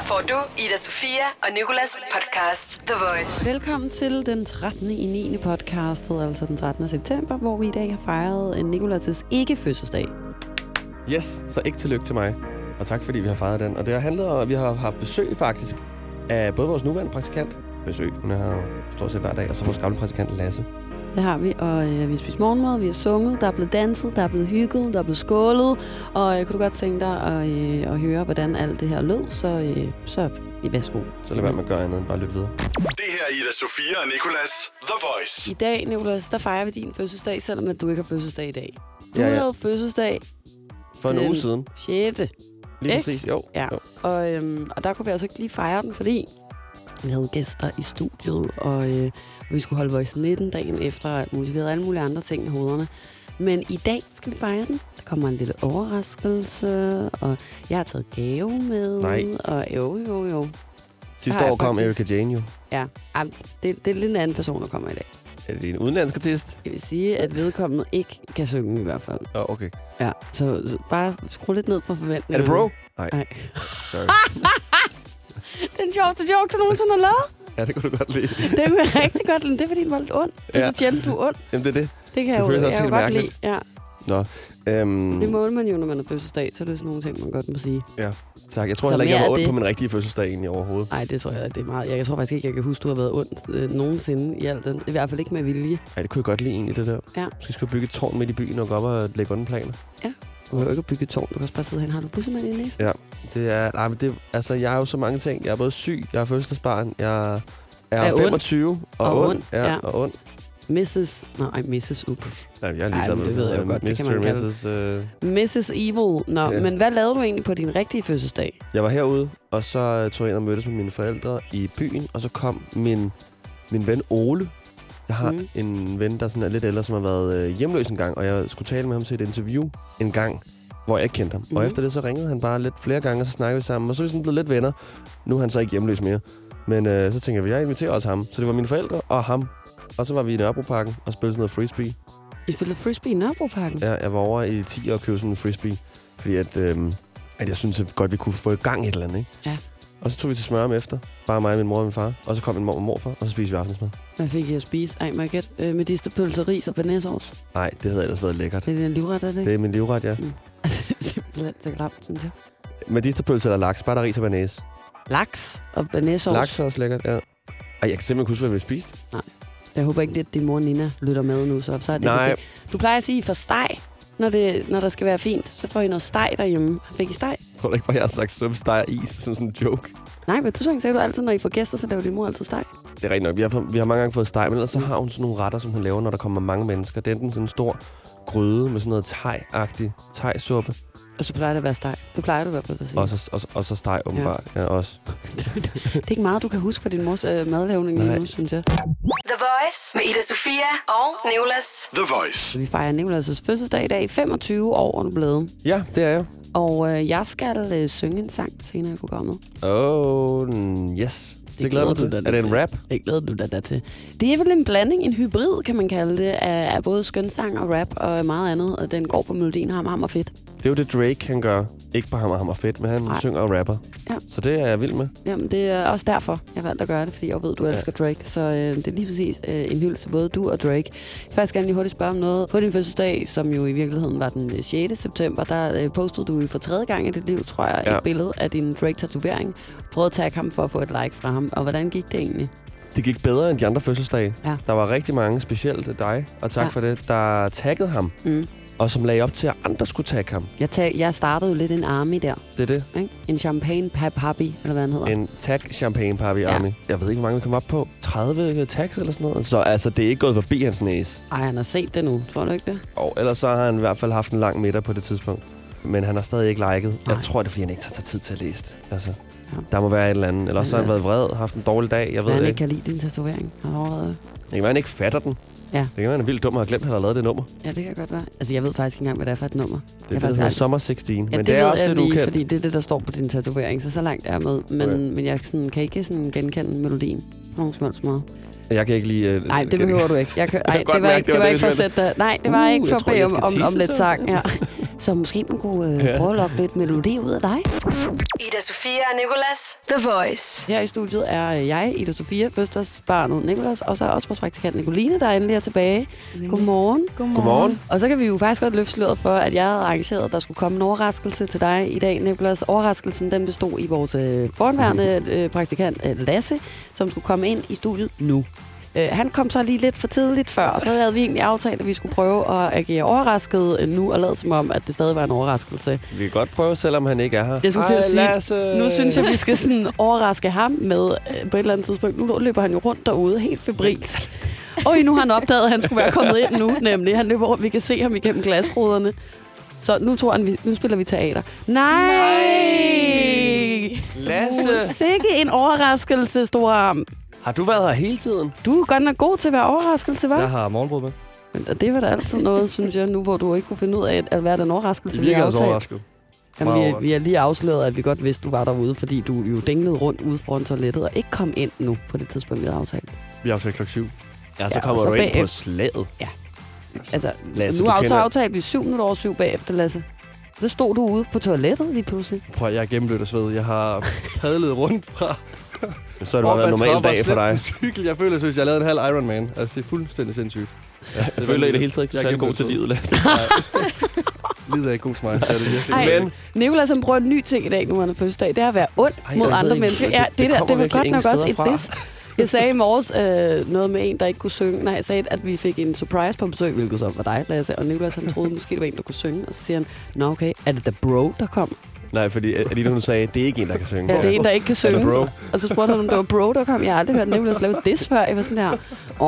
Her får du Ida Sofia og Nikolas podcast The Voice. Velkommen til den 13. i 9. podcastet, altså den 13. september, hvor vi i dag har fejret en Nikolas' ikke-fødselsdag. Yes, så ikke tillykke til mig. Og tak fordi vi har fejret den. Og det har handlet om, at vi har haft besøg faktisk af både vores nuværende praktikant, besøg, hun er her jo stort set hver dag, og så vores gamle praktikant Lasse. Det har vi, og øh, vi har spist morgenmad, vi har sunget, der er blevet danset, der er blevet hygget, der er blevet skålet, og øh, kunne du godt tænke dig at, øh, at høre, hvordan alt det her lød, så, øh, så øh, værsgo. Så lad være med at gøre andet end bare lytte videre. Det her er Ida Sofia og Nikolas The Voice. I dag, Nicolas, der fejrer vi din fødselsdag, selvom at du ikke har fødselsdag i dag. Du Ja, ja. havde fødselsdag For en uge siden. 6. Lige Ikke? præcis, jo. Ja, jo. og, øhm, og der kunne vi altså ikke lige fejre den, fordi vi havde gæster i studiet, og, øh, og vi skulle holde Voice 19 dagen efter, og. Vi havde alle mulige andre ting i hovederne. Men i dag skal vi fejre den. Der kommer en lille overraskelse, og jeg har taget gave med. Nej. Og jo, jo, jo. Sidste år kom faktisk. Erika Jane jo. Ja, Ej, det, det er lidt en anden person, der kommer i dag. Er det en udenlandsk artist? Jeg vil sige, at vedkommende ikke kan synge i hvert fald. Åh, oh, okay. Ja, så, så bare skru lidt ned for Er forventningerne. det bro? Nej, Nej. sorry. Den sjoveste joke, der nogensinde har lavet. ja, det kunne du godt lide. Det kan jeg rigtig godt lide. Det er, fordi den var lidt ond. Det er Ja. så sjældent, du er ond. Jamen, det er det. Det kan jeg Det jo, føles også jeg jo godt lide. Ja, Nå, øhm, det må man jo, når man har fødselsdag. Så er det sådan nogle ting, man godt må sige. tak. Jeg tror Så heller ikke, jeg var af ondt det. på min rigtige fødselsdag egentlig overhovedet. Nej, det tror jeg, det er meget. Jeg tror faktisk ikke, jeg kan huske, du har været ond øh, nogensinde i alt den. I hvert fald ikke med vilje. Ja, det kunne jeg godt lide egentlig, det der. Ja. Måske skulle jeg bygge et tårn midt i byen og gå op og lægge underplaner. Du jo ikke bygge et tårn. Du kan også bare sidde hen. Har du bussemand i næsen? Ja. Det er, nej, men det, altså, jeg har jo så mange ting. Jeg er både syg, jeg er fødselsdagsbarn, jeg er, Er ond. 25 og, Og ond. ond, Ja, ja. og ond. Mrs. Nej, Mrs. Ups. Ja, jeg er ligeglad men med det ved jeg jo godt, det kan Mr. man kalde Mrs. Øh, Mrs. Evil. Nå, Ja. men hvad lavede du egentlig på din rigtige fødselsdag? jeg var herude, og så øh, tog jeg ind og mødtes med mine forældre i byen, og så kom min, min ven Ole. Jeg har Mm. en ven, der sådan er lidt ældre, som har været øh, hjemløs en gang, og jeg skulle tale med ham til et interview en gang, hvor jeg ikke kendte ham. Mm. Og efter det, så ringede han bare lidt flere gange, og så snakkede vi sammen, og så er vi sådan blevet lidt venner. Nu er han så ikke hjemløs mere. Men øh, så tænker jeg, jeg inviterer også ham. Så det var mine forældre og ham. Og så var vi i Nørrebroparken og spillede sådan noget frisbee. I spillede frisbee i Nørrebroparken. Ja, jeg var over i 10 og købte sådan en frisbee. Fordi at, øhm, at jeg synes at godt, vi kunne få i gang et eller andet, ikke? Ja. Og så tog vi til smør om efter. Bare mig, min mor og min far. Og så kom min mor og morfar, og så spiste vi aftensmad. Hvad fik I at spise? Ej, må jeg gætte? Øh, med pølser, ris og banæsovs. Nej, det havde ellers været lækkert. Det er din livret, er det Det ikke? er min livret, ja. Altså, det er simpelthen så klamt, synes jeg. Medisterpølse eller laks, bare der ris og banæs. Laks og banæsovs. Laks er også lækkert, ja. Ej, jeg kan simpelthen huske, hvad vi spiste. Jeg håber ikke, det at din mor Nina lytter med nu, så, så er det Nej. vist. Du plejer at sige for steg, når, det, når der skal være fint. Så får I noget steg derhjemme. Fik I steg? Jeg tror da ikke bare, jeg har sagt søbsteg og is som sådan en joke. Nej, men tidspunkt sagde du altid, når I får gæster, så laver din mor altid steg. Det er rigtigt nok. Vi har, vi har mange gange fået steg, men ellers så har hun sådan nogle retter, som hun laver, når der kommer mange mennesker. Det er enten sådan en stor gryde med sådan noget thai-agtig thai-suppe, Og så plejer det at være steg. Du plejer du i hvert fald at sige. og så, og, og så steg åbenbart. Ja. ja, også. Det er ikke meget, du kan huske fra din mors øh, madlavning lige Nej. nu, synes jeg. The Voice med Ida Sofia og Nicolas. The Voice. Vi fejrer Nicolas' fødselsdag i dag. 25 år er du blevet. Ja, det er jeg. Og øh, jeg skal øh, synge en sang senere i programmet. Oh, yes. Det, glæder glæder mig du til. dig Er det en rap? Det glæder du dig da til. Det er vel en blanding, en hybrid, kan man kalde det, af, af både skønsang og rap og meget andet. Den går på melodien ham, ham og fedt. Det er jo det, Drake han gør. Ikke på ham og ham og fedt, men han Nej. Synger og rapper. Ja. Så det er jeg vild med. Jamen, det er også derfor, jeg valgte at gøre det, fordi jeg ved, du Ja. elsker Drake. Så øh, det er lige præcis øh, en hyldest til både du og Drake. Faktisk gerne lige hurtigt spørge om noget. På din fødselsdag, som jo i virkeligheden var den øh, 6. september, der øh, postede du for tredje gang i dit liv, tror jeg, ja. Et billede af din Drake-tatovering. Prøvede at tagge ham for at få et like fra ham. Og hvordan gik det egentlig? Det gik bedre end de andre fødselsdage. Ja. Der var rigtig mange, specielt dig, og tak ja. for det, der taggede ham. Mm. Og som lagde op til, at andre skulle tagge ham. Jeg, tag, jeg startede jo lidt en army der. Det er det. Ikke? En champagne pap happy, eller hvad han hedder. En tag champagne Papi Ja. Army. Jeg ved ikke, hvor mange vi kom op på. 30 tags eller sådan noget. Så altså, det er ikke gået forbi hans næse. Ej, han har set det nu. Tror du ikke det? Og ellers så har han i hvert fald haft en lang middag på det tidspunkt. Men han har stadig ikke liket. Nej. Jeg tror, det er, fordi han ikke tager sig tid til at læse det. Altså, Ja. Der må være et eller andet. Eller også har han været vred, haft en dårlig dag. Jeg ved han ikke ikke. kan lide din tatovering. Har du overvejet det? Det kan være, han ikke fatter den. Ja. Det kan være, han er vildt dum og har glemt, at han har lavet det nummer. Det Ja, det kan godt være. Altså, jeg ved faktisk ikke engang, hvad det er for et nummer. er det, der faktisk hedder Summer 16. Ja, men det, det, er også lidt lige, ukendt. fordi det er det, der står på din tatovering, så så langt er jeg med. Men, Okay. men jeg sådan, kan ikke sådan genkende melodien på nogen som helst måde. Jeg kan ikke lige... Uh, Nej, det behøver du ikke. Jeg kan, kan ej, godt det var ikke, det det var var det, ikke for at sætte dig... Nej, det var Uh, ikke for at bede om, om, om lidt sang. Ja. Så måske man kunne øh, Ja. prøve at lokke lidt melodi ud af dig. Ida Sofia og Nicolas. The Voice. Her i studiet er øh, jeg, Ida Sofia, fødselsdagsbarnet Nikolas, og så er også vores praktikant Nicoline, der endelig er tilbage. Godmorgen. Godmorgen. Og så kan vi jo faktisk godt løfte sløret for, at jeg havde arrangeret, at der skulle komme en overraskelse til dig i dag, Nicolas. Overraskelsen den bestod i vores øh, fornværende øh, praktikant øh, Lasse, som skulle komme ind i studiet nu. Øh, han kom så lige lidt for tidligt før, og så havde vi egentlig aftalt, at vi skulle prøve at agere overrasket øh, nu, og lade som om, at det stadig var en overraskelse. Vi kan godt prøve, selvom han ikke er her. Jeg skulle til at Ej, sige, Lasse. Nu synes jeg, vi skal sådan overraske ham med øh, på et eller andet tidspunkt. Nu løber han jo rundt derude helt febrilsk. Og nu har han opdaget, at han skulle være kommet ind nu, nemlig. Han løber rundt, vi kan se ham igennem glasruderne. Så nu tror han, vi, nu spiller vi teater. Nej! Lasse, Sikke en overraskelse, store arm. Har du været her hele tiden? Du er godt nok god til at være overraskelse, hva'? Jeg har morgenbrød med. Men Det var da altid noget, synes jeg, nu hvor du ikke kunne finde ud af at være den overraskelse, vi har også aftalt. overrasket. Jamen, vi, Meget vi har lige afsløret, at vi godt vidste, du var derude, fordi du jo dinglede rundt ude foran toilettet og ikke kom ind nu på det tidspunkt, vi havde aftalt. Vi har aftalt klokken 7. Ja, så Ja, kommer og så du ind på bagefter- slaget. Altså, Lasse, nu du har kender- aftalt vi syv minutter over syv bagefter, Lasse. Så stod du ude på toilettet lige pludselig. Prøv at jeg er gennemblødt af sved. Jeg har padlet rundt fra Så har det bare været en normal dag for dig. Cykel. Jeg føler, synes, jeg har lavet en halv Ironman. Altså, det er fuldstændig sindssygt. Jeg føler i det hele taget ikke, er Jeg er god til livet, Lasse. Livet er ikke god til mig. Det er det virkelig. Men Nicolas han prøver en ny ting i dag, nu han er fødselsdag. Det er at være ond Ej, mod andre ikke, mennesker. det- Ja, det det, der, det var godt nok også et diss. Jeg sagde i morges øh, noget med en, der ikke kunne synge. Nej, jeg sagde, at vi fik en surprise på besøg, hvilket så var dig, Lasse. Og Nicolas han troede måske, det var en, der kunne synge. Og så siger han, nå okay, er det The Bro, der kom? Nej, fordi Alina, hun sagde, det er ikke en, der kan synge. Ja, det er en, der ikke kan Er synge. bro? Og så spurgte han, om det var Bro, der kom. Jeg har aldrig hørt Nicolas lave diss før. Jeg var sådan der,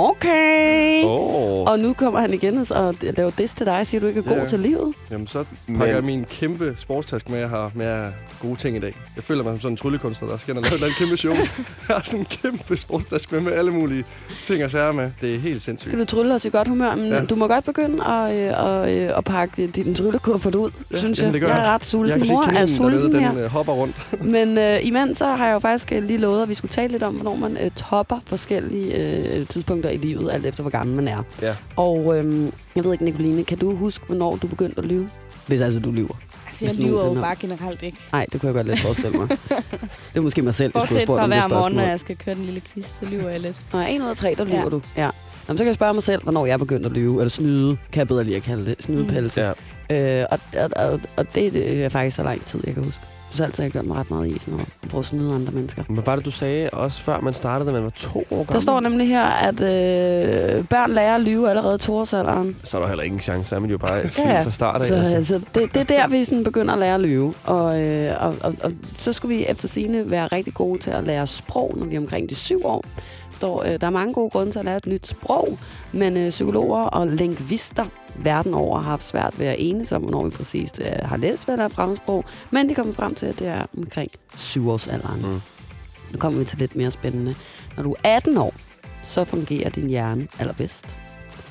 okay. Åh. Og nu kommer han igen og laver diss til dig og siger, at du ikke er god Ja. til livet. Jamen, så Men- pakker jeg min kæmpe sportstaske med, jeg har med gode ting i dag. Jeg føler mig som sådan en tryllekunstner, der skal og lave andet kæmpe show. Jeg har sådan en kæmpe sportstaske med, med alle mulige ting og sager med. Det er helt sindssygt. Skal du trylle os i godt humør? Men Ja. du må godt begynde at, øh, at, øh, at pakke din tryllekuffert ud, Ja, synes jamen, jeg. det gør jeg er jeg. ret sulten. Jeg kan Mor er sulten dernede, her. den øh, hopper rundt. Men øh, imens så har jeg jo faktisk øh, lige lovet, at vi skulle tale lidt om, hvornår man øh, topper forskellige øh, tidspunkter i livet, alt efter hvor gammel man er. Ja. Og øh, jeg ved ikke, Nicoline, kan du huske, hvornår du begyndte at lyve? Hvis altså du lyver. Altså, jeg lyver jo bare generelt ikke. Nej, det kunne jeg godt lidt forestille mig. det er måske mig selv, jeg skulle have spurgt om det hver morgen, spørgsmål. når jeg skal køre den lille quiz, så lyver jeg lidt. Nå, en ud af tre, der lyver Ja. du. Ja. Jamen, så kan jeg spørge mig selv, hvornår jeg begyndte at lyve. Eller snyde, kan jeg bedre lige at kalde det. Snydepelse. Ja. Øh, og, og, og, det, er faktisk så lang tid, jeg kan huske. Jeg synes altid, jeg har gjort mig ret meget i sådan noget. At prøve at snyde andre mennesker. Men var det, du sagde også før man startede, da man var to år gammel? Der står nemlig her, at øh, børn lærer at lyve allerede i toårsalderen. Så er der heller ingen chance, så er man jo bare et ja. fra start af. Så altså. altså, det, det er der, vi sådan begynder at lære at lyve. Og, øh, og, og, og så skulle vi efter sine være rigtig gode til at lære sprog, når vi er omkring de syv år. Står, øh, der er mange gode grunde til at lære et nyt sprog, men øh, psykologer og lingvister verden over har haft svært ved at enes om, hvornår vi præcis øh, har læst hvad der er fremmedsprog. Men de kommer frem til, at det er omkring syvårsalderen. Mm. Mm. Nu kommer vi til lidt mere spændende. Når du er 18 år, så fungerer din hjerne allerbedst.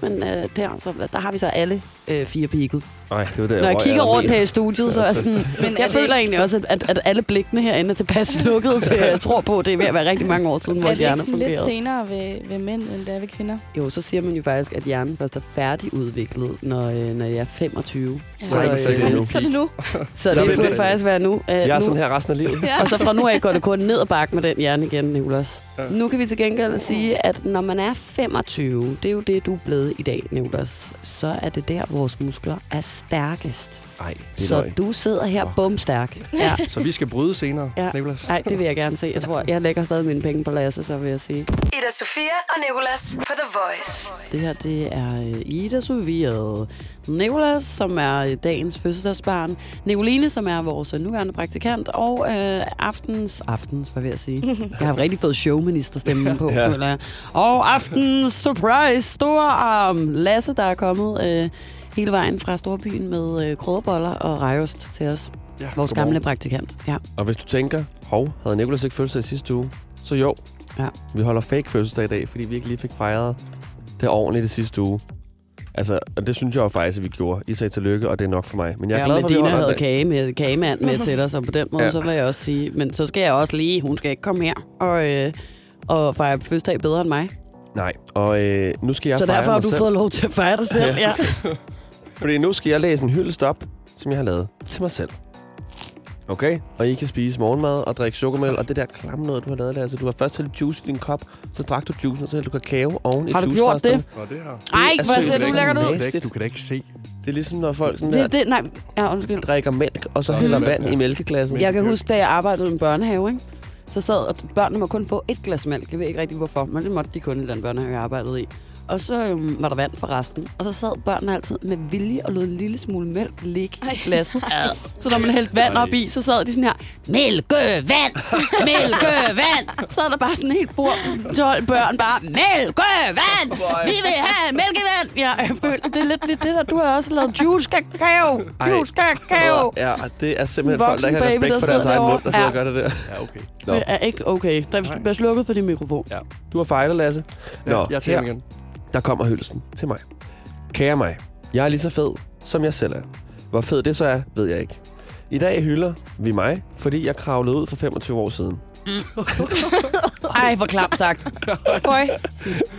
Men øh, der, så, der har vi så alle øh, fire peaked. Nej, det var det, Når jeg kigger rundt her i studiet, så er jeg sådan... Men Jeg er føler det, egentlig også, at, at, alle blikkene herinde er tilpas lukket til, at jeg tror på, at det er ved at være rigtig mange år siden, er vores det ikke hjerne sådan lidt fungerede. senere ved, ved mænd, end det er ved kvinder? Jo, så siger man jo faktisk, at hjernen først er færdigudviklet, når, øh, når jeg er 25. Ja. Så er det øh, sikkert nu. Så er det nu. Så Så det det- burde det- faktisk være nu. Uh, Jeg er nu sådan her resten af livet. Ja. og så fra nu af går det kun ned og bakke med den hjerne igen, Nicolas. Ja. Nu kan vi til gengæld sige, at når man er 25, det er jo det, du er blevet i dag, Nicolas, så er det der, vores muskler er stærkest. Nej, det er Så løgn. du sidder her Åh. bumstærk. Ja. Så vi skal bryde senere, Ja. Niklas. Nej, det vil jeg gerne se. Jeg tror, jeg lægger stadig mine penge på Lasse, så vil jeg sige. Ida Sofia og Nicolas på The Voice. Det her, det er øh, Ida Sofia Nicolas, som er øh, dagens fødselsdagsbarn. Nicoline, som er vores øh, nuværende praktikant. Og øh, aftens, aftens, hvad vil jeg sige? Jeg har rigtig fået showministerstemmen på, ja. føler jeg. Og aftens surprise, stor arm. Lasse, der er kommet øh, hele vejen fra Storbyen med øh, og rejost til os. Ja, Vores gamle praktikant. Ja. Og hvis du tænker, hov, havde Nicolas ikke fødselsdag sidste uge? Så jo, Ja. vi holder fake fødselsdag i dag, fordi vi ikke lige fik fejret det ordentligt det sidste uge. Altså, og det synes jeg jo faktisk, at vi gjorde. I sagde tillykke, og det er nok for mig. Men jeg er ja, glad for, at holder havde dag. kage med, kagemand med til dig, så på den måde, Ja. ja. så vil jeg også sige, men så skal jeg også lige, hun skal ikke komme her og, øh, og fejre fødselsdag bedre end mig. Nej, og øh, nu skal jeg så fejre derfor har du selv. fået lov til at fejre dig selv. Ja. Fordi nu skal jeg læse en hyldest op som jeg har lavet til mig selv. Okay? Og I kan spise morgenmad og drikke chokomælk, og det der klamme noget, du har lavet, altså, du har først hældt juice i din kop, så drak du juicen, og så hældte du kakao oven i Har du gjort det? Og det her. Ej, er hvor ser du lækkert ud. Du kan, da ikke, du kan da ikke se. Det er ligesom, når folk sådan der, Det, det, nej, ja, undskyld. drikker mælk, og så Nå, hælder vand vand, i ja. mælkeglasset. Jeg kan huske, da jeg arbejdede i en børnehave, ikke? så sad og børnene må kun få et glas mælk. Jeg ved ikke rigtig hvorfor, men det måtte de kun i den børnehave, jeg arbejdede i. Og så øhm, var der vand for resten. Og så sad børnene altid med vilje og lod en lille smule mælk ligge i glasset. Så når man hældte vand op i, så sad de sådan her, mælkevand, mælkevand. Så sad der bare sådan helt bord, 12 børn bare, mælkevand, vi vil have mælkevand. Ja, jeg føler, det er lidt lidt det der, du har også lavet juice kakao, juice kakao. Ja, det er simpelthen En folk, der ikke har voksen baby, respekt der for deres egen mund, der sidder Ja. og gør det der. Ja, okay. Nå. Det er ikke okay. Der bliver slukket for din mikrofon. Du har fejlet, Lasse. Nå, Ja, jeg tager igen. Der kommer hyldelsen til mig. Kære mig, jeg er lige så fed, som jeg selv er. Hvor fed det så er, ved jeg ikke. I dag hylder vi mig, fordi jeg kravlede ud for 25 år siden. Ej, hvor klamt sagt. Føj.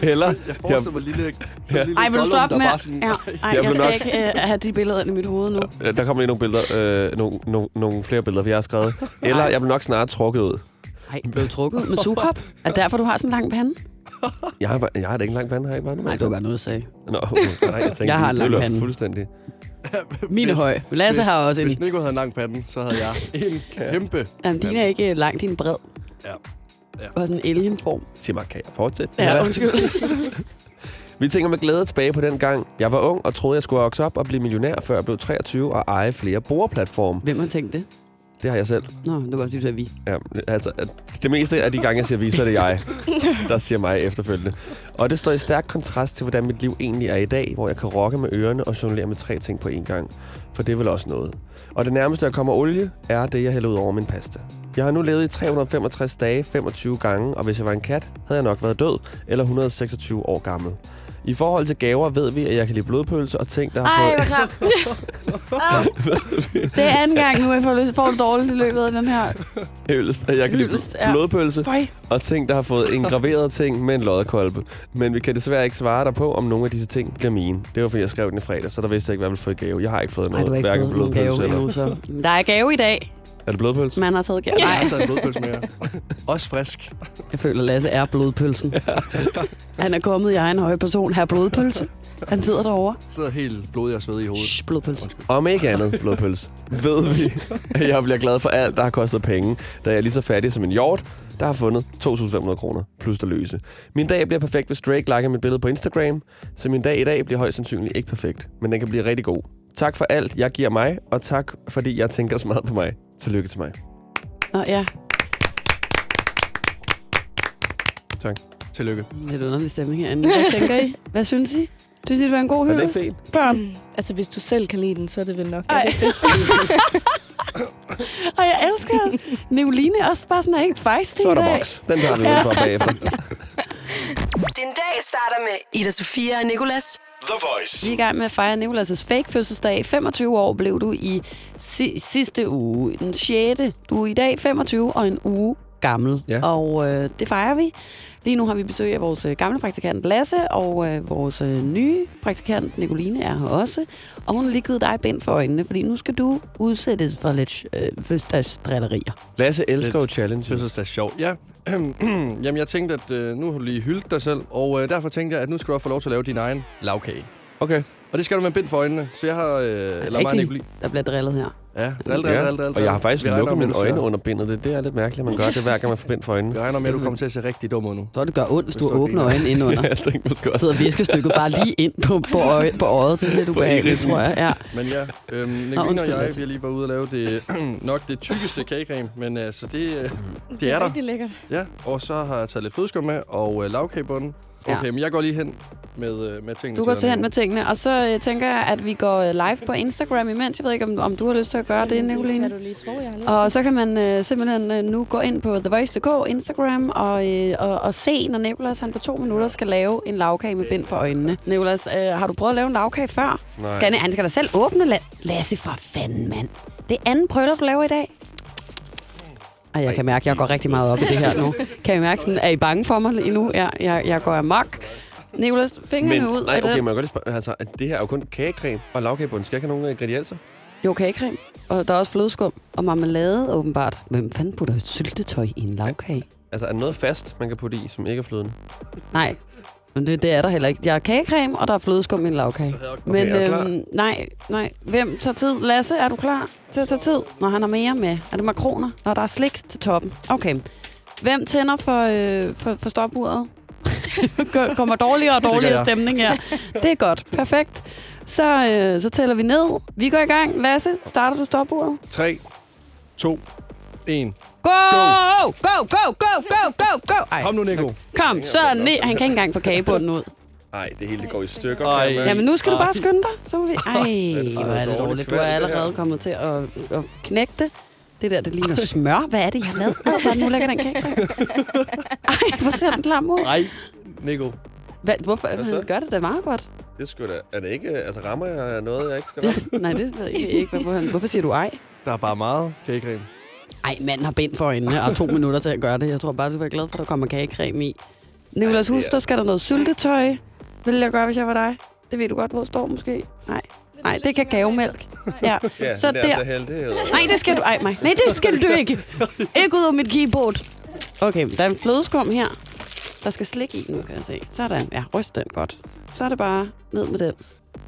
Eller, Jeg forestiller mig lille, sådan Ja. en lille Ej, vil du stoppe med? sådan, Ja. Ej, Jeg jeg skal nok- ikke uh, have de billeder ind i mit hoved nu. øh, der kommer lige nogle billeder, øh, nogle, nogle, nogle flere billeder, for jeg har skrevet. Eller, jeg vil nok snart trukket ud. Ej, blev du trukket med sugekop? Er derfor, du har sådan en lang pande? Jeg har, jeg har da ikke lang pande, har jeg ikke bare Nej, det var bare noget, jeg sagde. Nå, okay. nej, jeg tænkte, Jeg har en lang pande. fuldstændig. Mine Hvis- høje. Lasse hvis- har også Hvis en. Nico havde en lang pande, så havde jeg en kæmpe. Jamen, din er ikke lang, din er bred. Ja. Ja. Og sådan en alien-form. Sig mig, kan jeg fortsætte? Ja, undskyld. Vi tænker med glæde tilbage på den gang. Jeg var ung og troede, jeg skulle vokse op og blive millionær, før jeg blev 23 og eje flere boreplatforme. Hvem har tænkt det? Det har jeg selv. Nå, det var fordi, du vi. Ja, altså, det meste af de gange, jeg siger vi, så er det jeg, der siger mig efterfølgende. Og det står i stærk kontrast til, hvordan mit liv egentlig er i dag, hvor jeg kan rocke med ørerne og jonglere med tre ting på én gang. For det er vel også noget. Og det nærmeste, jeg kommer olie, er det, jeg hælder ud over min pasta. Jeg har nu levet i 365 dage, 25 gange, og hvis jeg var en kat, havde jeg nok været død, eller 126 år gammel. I forhold til gaver ved vi, at jeg kan lide blodpølse og ting, der har Ej, fået... klamt. det er anden gang nu, jeg får, lyst, får det dårligt i løbet af den her. Hyldest, at jeg kan lide Hyldest, ja. blodpølse Føj. og ting, der har fået ingraverede ting med en loddekolbe. Men vi kan desværre ikke svare dig på, om nogle af disse ting bliver mine. Det var, fordi jeg skrev den i fredag, så der vidste jeg ikke, hvad jeg ville få i gave. Jeg har ikke fået noget, du har ikke hverken fået nogen gave blodpølse eller... endnu, så. Der er gave i dag. Er det blodpølse? Man har taget gave. Jeg Nej, har taget en blodpølse med jer. Også frisk. jeg føler, Lasse er blodpølsen. Han er kommet i egen høje person. Her blodpølse. Han sidder derovre. sidder helt blodig og svedig i hovedet. Shh, blodpølse. Om ikke andet blodpølse, ved vi, at jeg bliver glad for alt, der har kostet penge, da jeg er lige så fattig som en hjort, der har fundet 2.500 kroner plus der løse. Min dag bliver perfekt, hvis Drake liker mit billede på Instagram, så min dag i dag bliver højst sandsynligt ikke perfekt, men den kan blive rigtig god. Tak for alt, jeg giver mig, og tak, fordi jeg tænker så meget på mig. Tillykke til mig. Nå, ja. Tillykke. Lidt underlig stemning herinde. Hvad tænker I? Hvad synes I? Synes I, det var en god det hyldest? Børn. Altså, hvis du selv kan lide den, så er det vel nok. Ej. Og jeg elsker, at Nicoline også bare sådan er helt fejstig Så er der dag. boks. Den tager vi udenfor bagefter. Den dag starter med Ida Sofia og Nicolas. The Voice. Vi er i gang med at fejre Nicolas' fake fødselsdag. 25 år blev du i si- sidste uge. Den 6. Du er i dag 25 og en uge gammel. Ja. Og øh, det fejrer vi. Lige nu har vi besøg af vores øh, gamle praktikant Lasse, og øh, vores øh, nye praktikant Nicoline er her også. Og hun har lige givet dig bind for øjnene, fordi nu skal du udsættes for lidt øh, fødselsdagsdrillerier. Lasse elsker jo challenges. Fødselsdags sjov. Ja. Jamen, jeg tænkte, at øh, nu har du lige hyldet dig selv, og øh, derfor tænkte jeg, at nu skal du også få lov til at lave din egen lavkage. Okay. Og det skal du med bind for øjnene. Så jeg har... Øh, eller mig? Nicoline. Der bliver drillet her. Ja, dral, dral, dral, dral, Og jeg har faktisk lukket mine øjne under bindet. Det, det er lidt mærkeligt, at man gør det, hver gang man får bind for øjnene. Vi regner med, at du kommer til at se rigtig dum ud nu. Så det gør ondt, hvis du åbner øjnene indenunder. jeg tænkte måske også. sidder viskestykket bare lige ind på, på, øje, på øjet. Det er lidt ubehageligt, tror jeg. Ja. Men ja, øhm, Nicoline og jeg, vi har lige været ude og lave det, nok det tykkeste kagecreme, men altså, det, øh, det er der. rigtig lækkert. Ja, og så har jeg taget lidt flødeskum med, og øh, lavkagebunden. Ja. Okay, men jeg går lige hen med, øh, med tingene Du går til hen med tingene, og så øh, tænker jeg, at vi går øh, live på Instagram imens. Jeg ved ikke, om, om du har lyst til at gøre det, Kan Nicoline. du lige tro, jeg har lyst Og til? så kan man øh, simpelthen øh, nu gå ind på TheVoice.dk, Instagram, og, øh, og, og se, når Nicolas han på to minutter skal lave en lavkage med bind for øjnene. Nicolas, øh, har du prøvet at lave en lavkage før? Nej. Skal han, han skal da selv åbne. La- Lasse, for fanden, mand. Det er anden prøver, du laver i dag. Ej, jeg kan mærke, at jeg går rigtig meget op i det her nu. Kan I mærke, sådan, er I bange for mig lige nu? Ja, jeg, jeg går amok. Nicolas, fingrene Men, ud nej, af okay, den. man kan godt spørge, altså, at det her er jo kun kagecreme og lavkagebunden. Skal jeg ikke have nogen ingredienser? Jo, kagecreme. Og der er også flødeskum og marmelade, åbenbart. Hvem fanden putter syltetøj i en lavkage? Altså, er noget fast, man kan putte i, som ikke er fløden? Nej, men det, det er der heller ikke. Jeg har kagecreme, og der er flødeskum i en lavkage. Men er du klar? øhm, nej, nej. Hvem tager tid? Lasse, er du klar til at tage tid? Når han har mere med. Er det makroner? Når der er slik til toppen. Okay. Hvem tænder for, øh, for, for stopuret? Kommer dårligere og dårligere stemning her. Det er godt. Perfekt. Så, øh, så tæller vi ned. Vi går i gang. Lasse, starter du stopuret? 3, 2, 1. Go! Go! Go! Go! Go! Go! Go! Ej, Kom nu, Nico. kom. Så ned. Han kan ikke engang få kagebunden ud. Nej, det hele det går i stykker. Ej. Jamen, nu skal du bare skynde dig. Så må vi... Ej, hvor er det dårligt. Du er allerede kommet til at, at knække det. Det der, det ligner smør. Hvad er det, jeg har lavet? Ad, Hvad nu lægger den kage? Ej, hvor ser den klam ud. Nej, Nico. Hvad, hvorfor? Hvad? Han gør det da meget godt. Det skulle da... Er det ikke... Altså, rammer jeg noget, jeg ikke skal ramme? Nej, det ved jeg ikke. Hvorfor, han- hvorfor siger du ej? Der er bare meget kagecreme. Ej, manden har bind for øjnene og to minutter til at gøre det. Jeg tror bare, du var glad for, at der kommer kagecreme i. Det husk, er- der skal der noget syltetøj. Vil jeg gøre, hvis jeg var dig? Det ved du godt, hvor står måske. Nej. Nej, det er kakaomælk. Ja. Ja, Så det er der- altså er. Nej, det skal du ej mig. Nej, det skal du ikke. Ikke ud af mit keyboard. Okay, der er en flødeskum her. Der skal slik i nu, kan jeg se. Sådan, ja, ryst den godt. Så er det bare ned med den.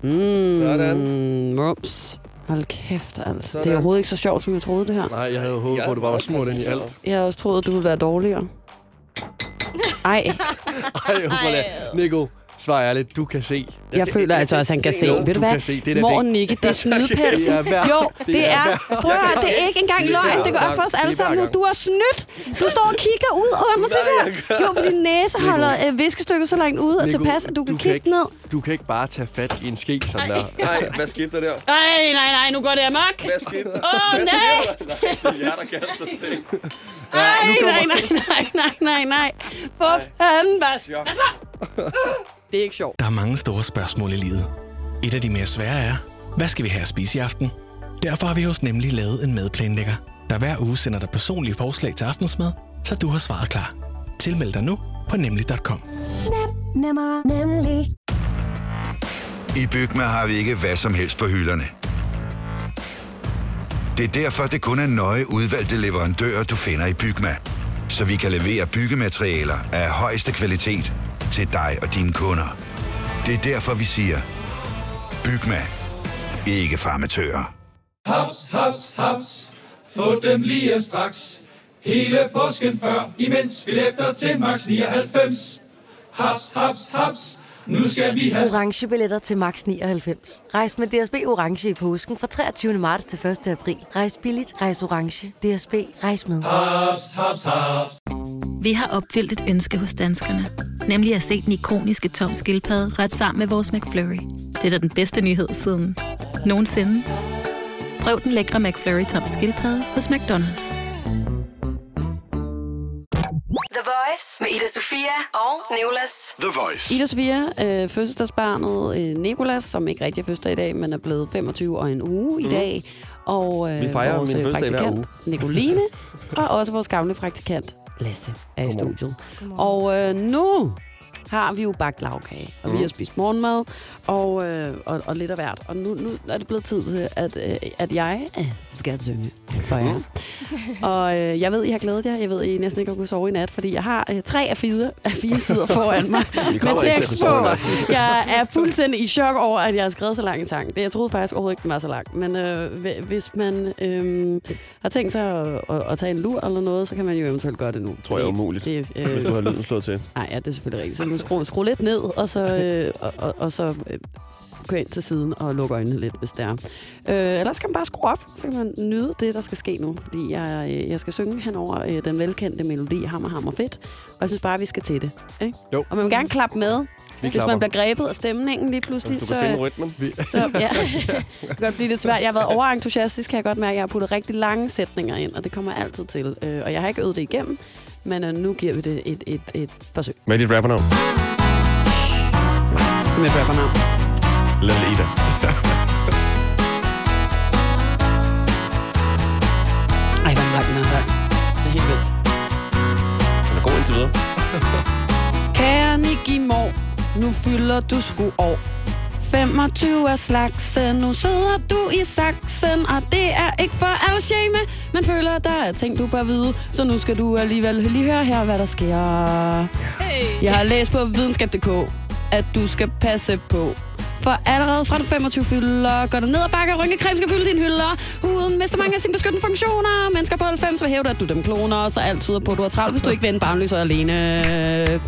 Mm, Sådan. Rups. Hold kæft, altså. Det Sådan. er overhovedet ikke så sjovt, som jeg troede det her. Nej, jeg havde jo håbet på, at det bare var smurt ind i alt. Jeg havde også troet, at du ville være dårligere. Ej, Ej, Nico, svar ærligt. Du kan se. jeg føler altså også, at han kan se. Ved du hvad? se. Det er Morgen, det- Nikke, det er snydepelsen. Det er hver- Jo, det det er Prøv at det er ikke engang løgn. Det går op for os alle sammen nu. Du er snydt. Du står og kigger ud under det der. Jo, for din næse holder øh, viskestykket så langt ud og tilpas, at du kan kigge ned. Du kan ikke bare tage fat i en ske, som der. Nej, hvad skete der der? Ej, nej, nej, nu går det amok. Hvad skete der? Åh, nej. Nej, det er jer, der kaster ting. Ej, nej, nej, nej, nej, nej, nej. For fanden, hvad? Det er ikke sjovt. Der er mange store spørgsmål i livet. Et af de mere svære er, hvad skal vi have at spise i aften? Derfor har vi hos Nemlig lavet en madplanlægger, der hver uge sender dig personlige forslag til aftensmad, så du har svaret klar. Tilmeld dig nu på nemlig.com. Nemmer, nemlig. I Bygma har vi ikke hvad som helst på hylderne. Det er derfor, det kun er nøje udvalgte leverandører, du finder i Bygma. Så vi kan levere byggematerialer af højeste kvalitet til dig og dine kunder. Det er derfor, vi siger, Bygma. Ikke farmatører. Haps, haps, haps. Få dem lige straks. Hele påsken før, imens billetter til max 99. Haps, haps, haps. Nu skal vi have Orange billetter til max 99. Rejs med DSB Orange i påsken fra 23. marts til 1. april. Rejs billigt, rejs orange. DSB, rejs med. haps, haps, haps. Vi har opfyldt et ønske hos danskerne. Nemlig at se den ikoniske tom skildpadde ret sammen med vores McFlurry. Det er da den bedste nyhed siden nogensinde. Prøv den lækre McFlurry tom skildpadde hos McDonald's. The Voice med Ida Sofia og Nicolas. The Voice. Ida Sofia, øh, fødselsdagsbarnet øh, Nikolas, som ikke rigtig er fødselsdag i dag, men er blevet 25 og en uge i dag. Og øh, Vi fejrer vores min øh, fødselsdag hver Nicoline, og også vores gamle praktikant, Lasse, er i Godmorgen. studiet. Og øh, nu har vi jo bagt lavkage, og mm. vi har spist morgenmad, og, øh, og, og lidt af hvert. Og nu, nu er det blevet tid til, at, øh, at jeg øh, skal synge for jer. Og øh, jeg ved, I har glædet jer. Jeg ved, I næsten ikke har kunnet sove i nat, fordi jeg har øh, tre af fire, af fire sider foran mig. Med tekst på. Jeg er fuldstændig i chok over, at jeg har skrevet så lang en sang. Jeg troede faktisk overhovedet ikke, den var så lang. Men øh, hvi- hvis man øh, har tænkt sig at, at, at tage en lur eller noget, så kan man jo eventuelt gøre det nu. Tror jeg er umuligt, Det, øh, Hvis du har lyden slået til. Nej, ja, det er selvfølgelig rigtigt. Så skru, skru lidt ned, og så, øh, og, og, og så øh, gå ind til siden og lukke øjnene lidt, hvis det er. Øh, ellers kan man bare skrue op, så kan man nyde det, der skal ske nu. Fordi jeg, øh, jeg skal synge hen over øh, den velkendte melodi Hammer, Hammer, Fedt. Og jeg synes bare, vi skal til det. Ikke? Jo. Og man vil gerne klappe med, Vi hvis klapper. man bliver grebet af stemningen lige pludselig. Hvis du Så, kan finde øh, rytmen. så ja, det kan godt blive lidt svært. Jeg har været overentusiastisk, kan jeg godt mærke. Jeg har puttet rigtig lange sætninger ind, og det kommer jeg altid til. Øh, og jeg har ikke øvet det igennem, men øh, nu giver vi det et, et, et forsøg. Hvad er dit rappernavn? Det er mit rappernavn. Lille Ida. Ej, hvor den lang, den her sang. Det er helt vildt. Den er god indtil videre. Kære Nicky Mor, nu fylder du sgu år. 25 er slagsen. Nu sidder du i saksen, og det er ikke for al shame. Man føler, der er ting, du bør vide. Så nu skal du alligevel lige høre her, hvad der sker. Hey. Jeg har læst på videnskab.dk, at du skal passe på. For allerede fra du 25 fylder, går du ned og bakker, rynkecreme skal fylde dine hylder. Huden mister mange af sine beskyttende funktioner. Mennesker på 90 vil hævde, at du dem kloner, så alt tyder på, at du er travlt, hvis du ikke vender barnløs og alene.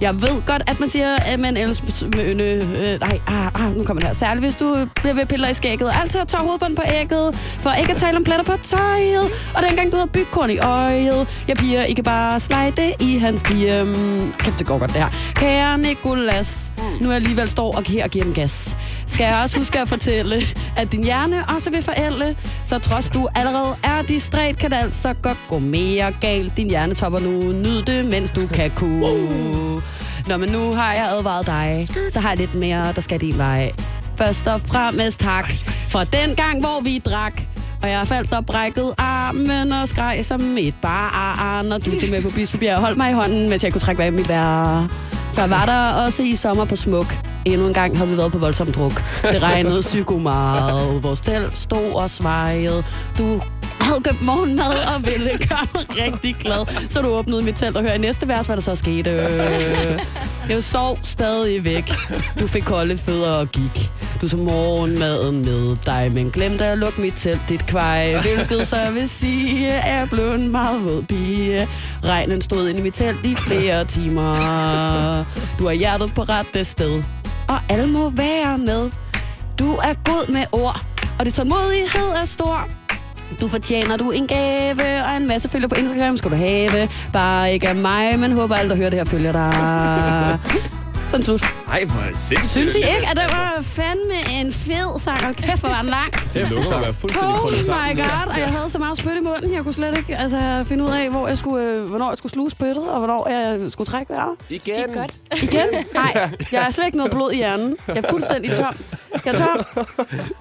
Jeg ved godt, at man siger, at man ellers med. Øh, nej, ah, ah, nu kommer det her. Særligt hvis du bliver ved piller i skægget. Altid tør hovedbånd på ægget. For ikke at tale om pletter på tøjet. Og dengang du havde bygkorn i øjet. Jeg piger ikke bare slide i hans diem. Kæft, det går godt det her. Kære Nikolas, nu er jeg alligevel står og her og giver den gas. Skal jeg også huske at fortælle, at din hjerne også vil forælde. Så trods du allerede er distræt, kan det altså godt gå mere galt. Din hjerne topper nu. Nyd det, mens du kan kunne. Nå, men nu har jeg advaret dig. Så har jeg lidt mere, der skal din vej. Først og fremmest tak for den gang, hvor vi drak. Og jeg faldt og brækket armen og skreg som et barn. Og du tog med på Bispebjerg og holdt mig i hånden, mens jeg kunne trække vejret mit vejr. Så var der også i sommer på Smuk. Endnu en gang havde vi været på voldsom druk. Det regnede psyko meget. Vores telt stod og svejede. Du havde købt morgenmad og ville gøre mig rigtig glad. Så du åbnede mit telt og hørte i næste vers, hvad der så skete. Jeg sov stadig væk. Du fik kolde fødder og gik. Du så morgenmaden med dig, men glemte at lukke mit telt, dit kvej. Hvilket så vil sige, at jeg blev en meget våd pige. Regnen stod inde i mit telt i flere timer. Du har hjertet på rette sted, og alle må være med. Du er god med ord, og det tålmodighed er stor. Du fortjener du en gave, og en masse følger på Instagram skal du have. Bare ikke af mig, men håber alle, der hører det her, følger dig. Sådan slut. Ej, hvor er sindssygt. Synes I ikke, at det var fandme en fed sang? Og kæft, hvor var den lang. Det lugter at være fuldstændig Oh krøllet my god, og jeg havde så meget spyt i munden, jeg kunne slet ikke altså, finde ud af, hvor jeg skulle, øh, hvornår jeg skulle sluge spyttet, og hvornår jeg skulle trække vejret. Igen. Det er godt. Igen? Nej, jeg har slet ikke noget blod i hjernen. Jeg er fuldstændig tom. Jeg er tom.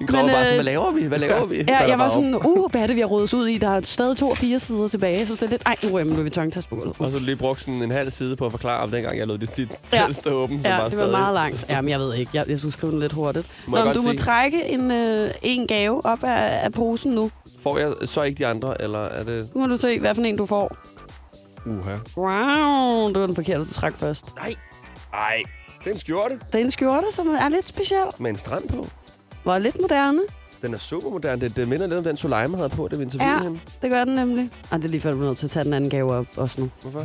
Kommer Men, bare sådan, øh, hvad laver vi? Hvad laver vi? Ja, jeg var bare sådan, uh, hvad er det, vi har rodet ud i? Der er stadig to og fire sider tilbage. Så det er lidt, ej, nu ryger vi tongtast på gulvet. Og så lige brugt sådan en halv side på at forklare om dengang, jeg lod dit dit Ja. stå åben. som Ja, var det var meget langt. Jamen, jeg ved ikke. Jeg, jeg skulle skrive den lidt hurtigt. Må Nå, men du må sige- trække en, øh, en gave op af, af posen nu. Får jeg så ikke de andre, eller er det... Nu må du se, hvad for en du får. Uha. Wow, det var den forkerte, du trak først. Nej. Ej, det er en skjorte Det er en skjorte, som er lidt speciel. med en strand på. Var lidt moderne. Den er super moderne. Det, det minder lidt om den Soleima havde på, da vi interviewede Ja. hende. Det gør den nemlig. Og det er lige før, du er nødt til at tage den anden gave op også nu. Hvorfor?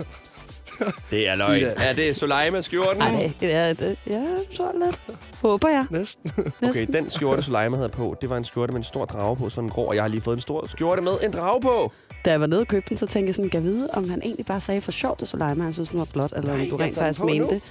Det er løgn. Er det Soleima-skjorten? Nej, det er det. Ja, så lidt. Håber jeg. Næsten. Okay, den skjorte, Soleima havde på, det var en skjorte med en stor drage på, sådan en grå, og jeg har lige fået en stor skjorte med en drage på. Da jeg var nede og købte den, så tænkte jeg sådan, kan vide, om han egentlig bare sagde for sjovt til Soleima, han synes, den var flot, eller Nej, om du rent faktisk mente det.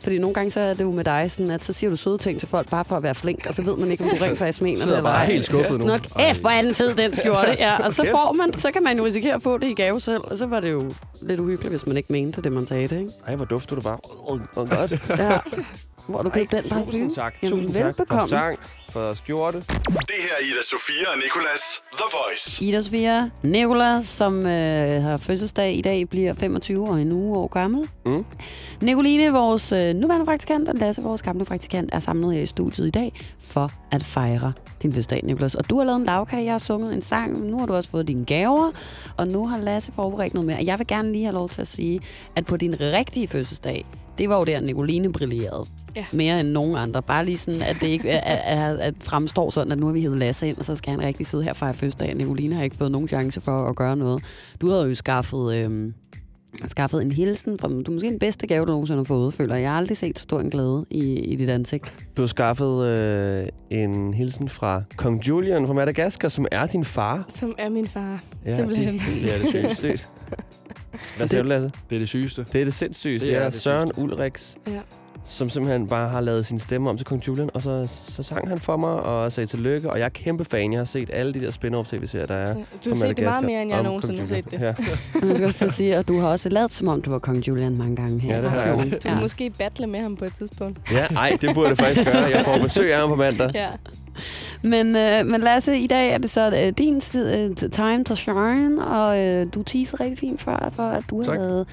Fordi nogle gange så er det jo med dig sådan, at så siger du søde ting til folk bare for at være flink, og så ved man ikke, om du rent faktisk mener det eller bare ej. helt skuffet nu. Sådan F, hvor er den fed, den skjorte. Ja, og så får man, så kan man jo risikere at få det i gave selv, og så var det jo lidt uhyggeligt, hvis man ikke mente det, man sagde det, ikke? Ej, hvor dufter du bare. Oh, oh, godt. Ja. Hvor du købte den parfume. tusind tak. Jamen, Tusind tak for sang, for skjorte. Det her er Ida Sofia og Nicolas The Voice. Ida Sofia Nicolas, som øh, har fødselsdag i dag, bliver 25 og en uge år gammel. Mm. Nicoline, vores øh, nuværende praktikant, og Lasse, vores gamle praktikant, er samlet her i studiet i dag for at fejre din fødselsdag, Nicolas. Og du har lavet en lavkage, jeg har sunget en sang, nu har du også fået dine gaver, og nu har Lasse forberedt noget mere. Og jeg vil gerne lige have lov til at sige, at på din rigtige fødselsdag, det var jo der, Nicoline brillerede. Ja. Mere end nogen andre. Bare lige sådan, at det ikke er, er, er, at fremstår sådan, at nu har vi hævet Lasse ind, og så skal han rigtig sidde her fra fødselsdag. Nicoline har ikke fået nogen chance for at gøre noget. Du havde jo skaffet, øhm, skaffet en hilsen fra, du er måske den bedste gave, du nogensinde har fået, føler jeg. Jeg har aldrig set så stor en glæde i, i dit ansigt. Du har skaffet øh, en hilsen fra Kong Julian fra Madagaskar, som er din far. Som er min far. Simpelthen. Det, det er det. Hvad siger du, Lasse? Det er det sygeste. Det er det sindssygt. Det er er det Søren sidste. Ulriks, Ja. som simpelthen bare har lavet sin stemme om til Kong Julian, og så, så sang han for mig og sagde tillykke, og jeg er kæmpe fan. Jeg har set alle de der spin-off tv-serier, der er. Ja. Du har set det meget mere, end jeg nogensinde har set det. Ja. Og man skal også sige, at du har også lavet, som om du var kong Julian mange gange her. Ja, det har jeg. Du kan måske battle med ham på et tidspunkt. ja, ej, det burde jeg faktisk gøre. Jeg får besøg af ham på mandag. Ja. Men, øh, men Lasse, i dag er det så øh, din tid, øh, time to shine, og øh, du teaser rigtig fint før, for at du Tak. har været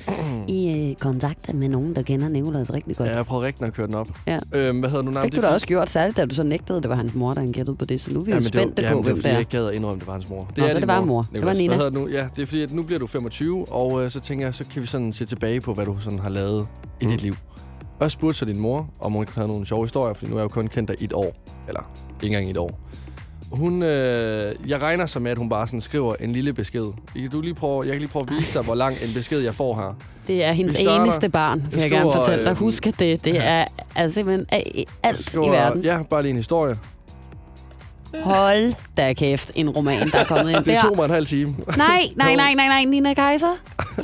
i øh, kontakt med nogen, der kender Nicolas rigtig godt. Ja, jeg prøver rigtig at køre den op. Ja. Øhm, hvad hedder nu navnet? Fik du da også gjort, særligt da du så nægtede, at det var hans mor, der han gættede på det, så nu er vi jo Jamen, spændte det på, hvem det det er. jeg ikke gad at indrømme, det var hans mor. Nå, så er det din var mor. Det var. Nina. Hvad det nu? Ja, det er fordi, at nu bliver du 25, og øh, så tænker jeg, så kan vi sådan se tilbage på, hvad du sådan har lavet i Mm. dit liv. Og jeg spurgte så din mor, om hun ikke havde nogle sjove historier, fordi nu er jeg jo kun kendt dig i et år. Eller ikke engang i et år. Hun, øh, jeg regner så med, at hun bare sådan skriver en lille besked. Kan du lige prøve, jeg kan lige prøve at vise dig, hvor lang en besked jeg får her. Det er hendes Vi starter- eneste barn, vil jeg Jeg gerne fortælle dig. øhm, Husk, at det, det er altså simpelthen alt i Skriver- verden. Ja, bare lige en historie. Hold da kæft, en roman, der er kommet ind Det der. tog mig en halv time. Nej, nej, nej, nej, nej, Nina Kaiser.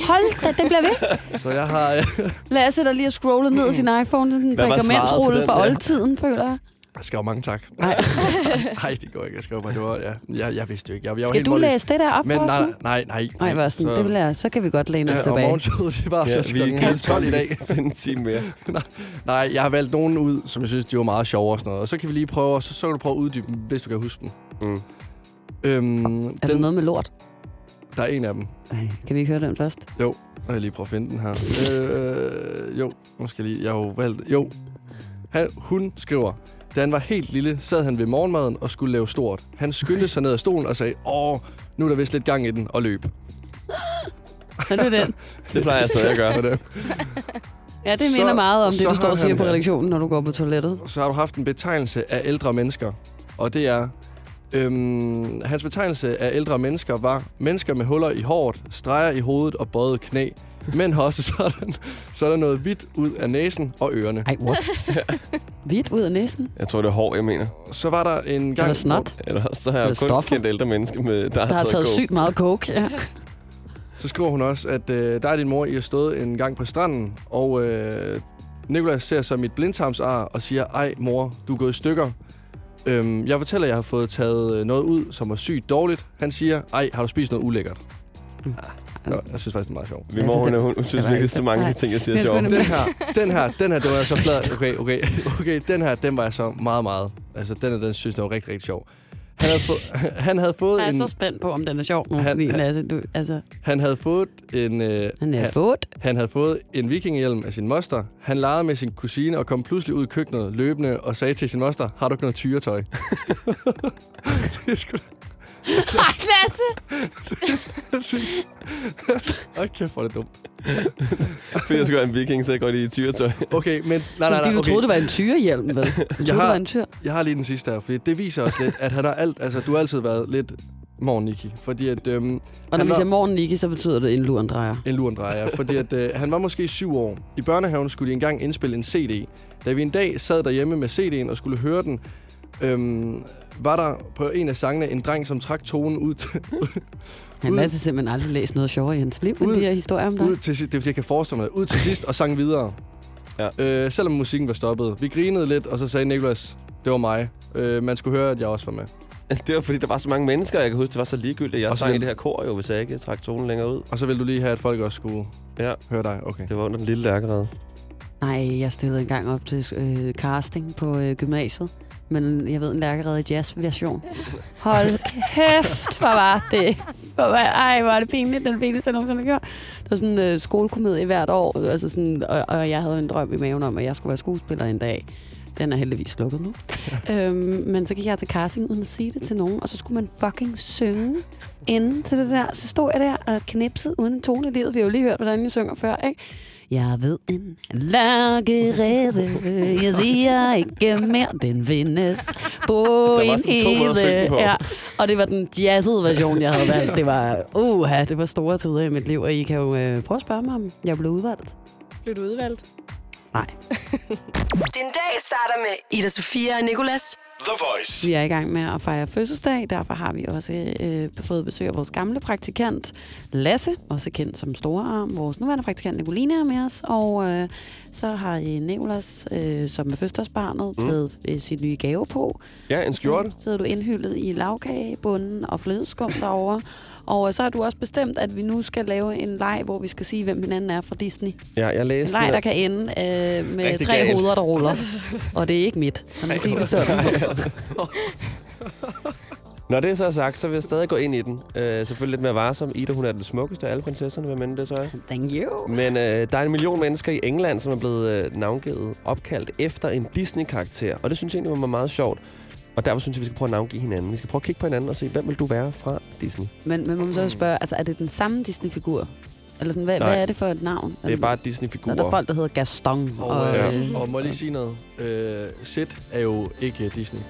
Hold da, det bliver ved. Så jeg har... øh, Lasse, der lige har scrollet ned i sin iPhone, sådan en den fra oldtiden, føler jeg. Jeg skrev mange tak. Nej. Nej, det går ikke. Jeg skrev bare, det var... Ja, jeg, jeg vidste jo ikke. Jeg, jeg var Skal helt du læse det der op Men for os nej, nu? nej, nej. Nej, var sådan, det vil jeg, så kan vi godt læne os Ja, og tilbage. morgenshowet, det var så klokken halv 12 i dag. en time mere. Nej, jeg har valgt nogen ud, som jeg synes, de var meget sjove og sådan noget. Og så kan vi lige prøve, og så, så kan du prøve at uddybe dem, hvis du kan huske dem. Mm. Øhm, Er der noget med lort? Der er en af dem. Ej, Kan vi ikke høre den først? Jo, og jeg lige prøve at finde den her. øh, jo, jeg lige... Jeg har jo valgt... Jo. Han, hun skriver, da han var helt lille, sad han ved morgenmaden og skulle lave stort. Han skyndte sig ned af stolen og sagde, åh, nu er der vist lidt gang i den, og løb. Er det den? Det plejer jeg stadig at gøre. det. Ja, det Så- minder meget om det, du står og siger han- på redaktionen, når du går på toilettet. Så har du haft en betegnelse af ældre mennesker, og det er... Øhm, hans betegnelse af ældre mennesker var mennesker med huller i håret, streger i hovedet og bøjet knæ. Men har også sådan, så er der noget hvidt ud af næsen og ørerne. Ej, what? Hvidt ud af næsen? Jeg tror, det er hår, jeg mener. Så var der en gang... Eller snot? Eller så har jeg kun stoffer. kendt ældre mennesker, med, der, Der har taget coke. sygt meget coke. Ja. Så skriver hun også, at øh, der er din mor, I har stået en gang på stranden, og øh, Nicolas ser så mit blindtarmsar og siger, ej mor, du er gået i stykker. Øhm, jeg fortæller, at jeg har fået taget øh, noget ud, som var sygt dårligt. Han siger, ej, har du spist noget ulækkert? Mm. Nå, jeg synes faktisk, det er meget sjovt. Min mor, hun, er- hun, hun synes virkelig, så mange af de ting, jeg siger er sjovt. Den her, den her, den her, det var jeg så flad. Okay, okay, okay, den her, den var jeg så meget, meget. Altså, den, her, den synes jeg var rigtig, rigtig sjov. Han havde, få, han havde fået Jeg er en... så spændt på, om den er sjov nu. Han- fordi, han- Lasse, du, altså, Han havde fået en... Øh, Han havde han, fået? Han havde fået en vikingehjelm af sin moster. Han legede med sin kusine og kom pludselig ud i køkkenet løbende og sagde til sin moster, har du ikke noget tyretøj? det er sgu da... Ej, Lasse! jeg synes... Åh, kæft, hvor er det dumt. Fordi jeg skulle være en viking, så jeg går lige i tyretøj. Okay, men... Nej, nej, nej. Fordi du okay. troede, det var en tyrehjelm, vel? Du troede, jeg det har, var en tyr. jeg har lige den sidste her, fordi det viser også lidt, at han har alt... Altså, du har altid været lidt morgen, Niki. Fordi at... Øhm, Og når han vi siger morgen, Niki, så betyder det en lurendrejer. En lurendrejer, fordi at, øh, han var måske syv år. I børnehaven skulle de engang indspille en CD. Da vi en dag sad derhjemme med CD'en og skulle høre den, øhm, var der på en af sangene en dreng, som trak tonen ud til, Han har simpelthen aldrig læst noget sjovere i hans liv, end Ud- de her historier om dig. ud til sidst. Det er fordi, jeg kan forestille mig det. Ud til sidst og sang videre. Ja. Øh, selvom musikken var stoppet. Vi grinede lidt, og så sagde Nicholas, det var mig. Øh, man skulle høre, at jeg også var med. Det var fordi, der var så mange mennesker, jeg kan huske, det var så ligegyldigt. Jeg Og så sang i vil- det her kor jo, hvis jeg ikke trak tonen længere ud. Og så vil du lige have, at folk også skulle ja. høre dig. Okay. Det var under den lille lærkerede. Nej, jeg stillede engang op til øh, casting på øh, gymnasiet. Men jeg ved, en lærkerede jazz-version. Hold kæft, hvor var det. Hvor var, ej, hvor var det pinligt. Den pinligste, jeg nogensinde har gjort. Det var sådan en øh, skolekomedie hvert år. Altså sådan, og, og, jeg havde en drøm i maven om, at jeg skulle være skuespiller en dag. Den er heldigvis slukket nu. øhm, men så gik jeg til casting uden at sige det til nogen, og så skulle man fucking synge inden til det der. Så stod jeg der og knipsede uden en tone i livet. Vi har jo lige hørt, hvordan jeg synger før, ikke? Jeg ved en lærkerede, jeg siger ikke mere, den findes på en hede. på. Ja, og det var den jazzede version, jeg havde valgt. Det var, uha, det var store tider i mit liv, og I kan jo øh, prøve at spørge mig, om jeg blev udvalgt. Blev du udvalgt? Nej. Den dag starter med Ida Sofia og Nicolas. The Voice. Vi er i gang med at fejre fødselsdag, derfor har vi også øh, fået besøg af vores gamle praktikant Lasse, også kendt som Storearm. Vores nuværende praktikant Nicoline er med os, og øh, så har I Nicolas, øh, som er fødselsdagsbarnet, Mm. taget øh, sin nye gave på. Ja, en skjorte. Så sidder du indhyldet i lavkagebunden og flødeskum derovre. Og øh, så har du også bestemt, at vi nu skal lave en leg, hvor vi skal sige, hvem hinanden er fra Disney. Ja, jeg En læste... leg, der kan ende øh, med Rigtig tre galt. hoveder, der ruller. Og det er ikke mit. Kan man sige det sådan? Når det så er sagt, så vil jeg stadig gå ind i den. Øh, selvfølgelig lidt mere varsom. Ida, hun er den smukkeste af alle prinsesserne, hvad men det så er. Thank you. Men øh, der er en million mennesker i England, som er blevet øh, navngivet, opkaldt efter en Disney-karakter. Og det synes jeg egentlig var meget sjovt. Og derfor synes jeg, vi skal prøve at navngive hinanden. Vi skal prøve at kigge på hinanden og se, hvem vil du være fra Disney? Men, men må man så spørge, altså er det den samme Disney-figur? Eller sådan, hvad, Nej. hvad er det for et navn? Det er bare Disney-figurer. der er folk, der hedder Gaston. Og, Og, øh, øh, og må jeg lige sige noget? Øh, Sid er jo ikke Disney.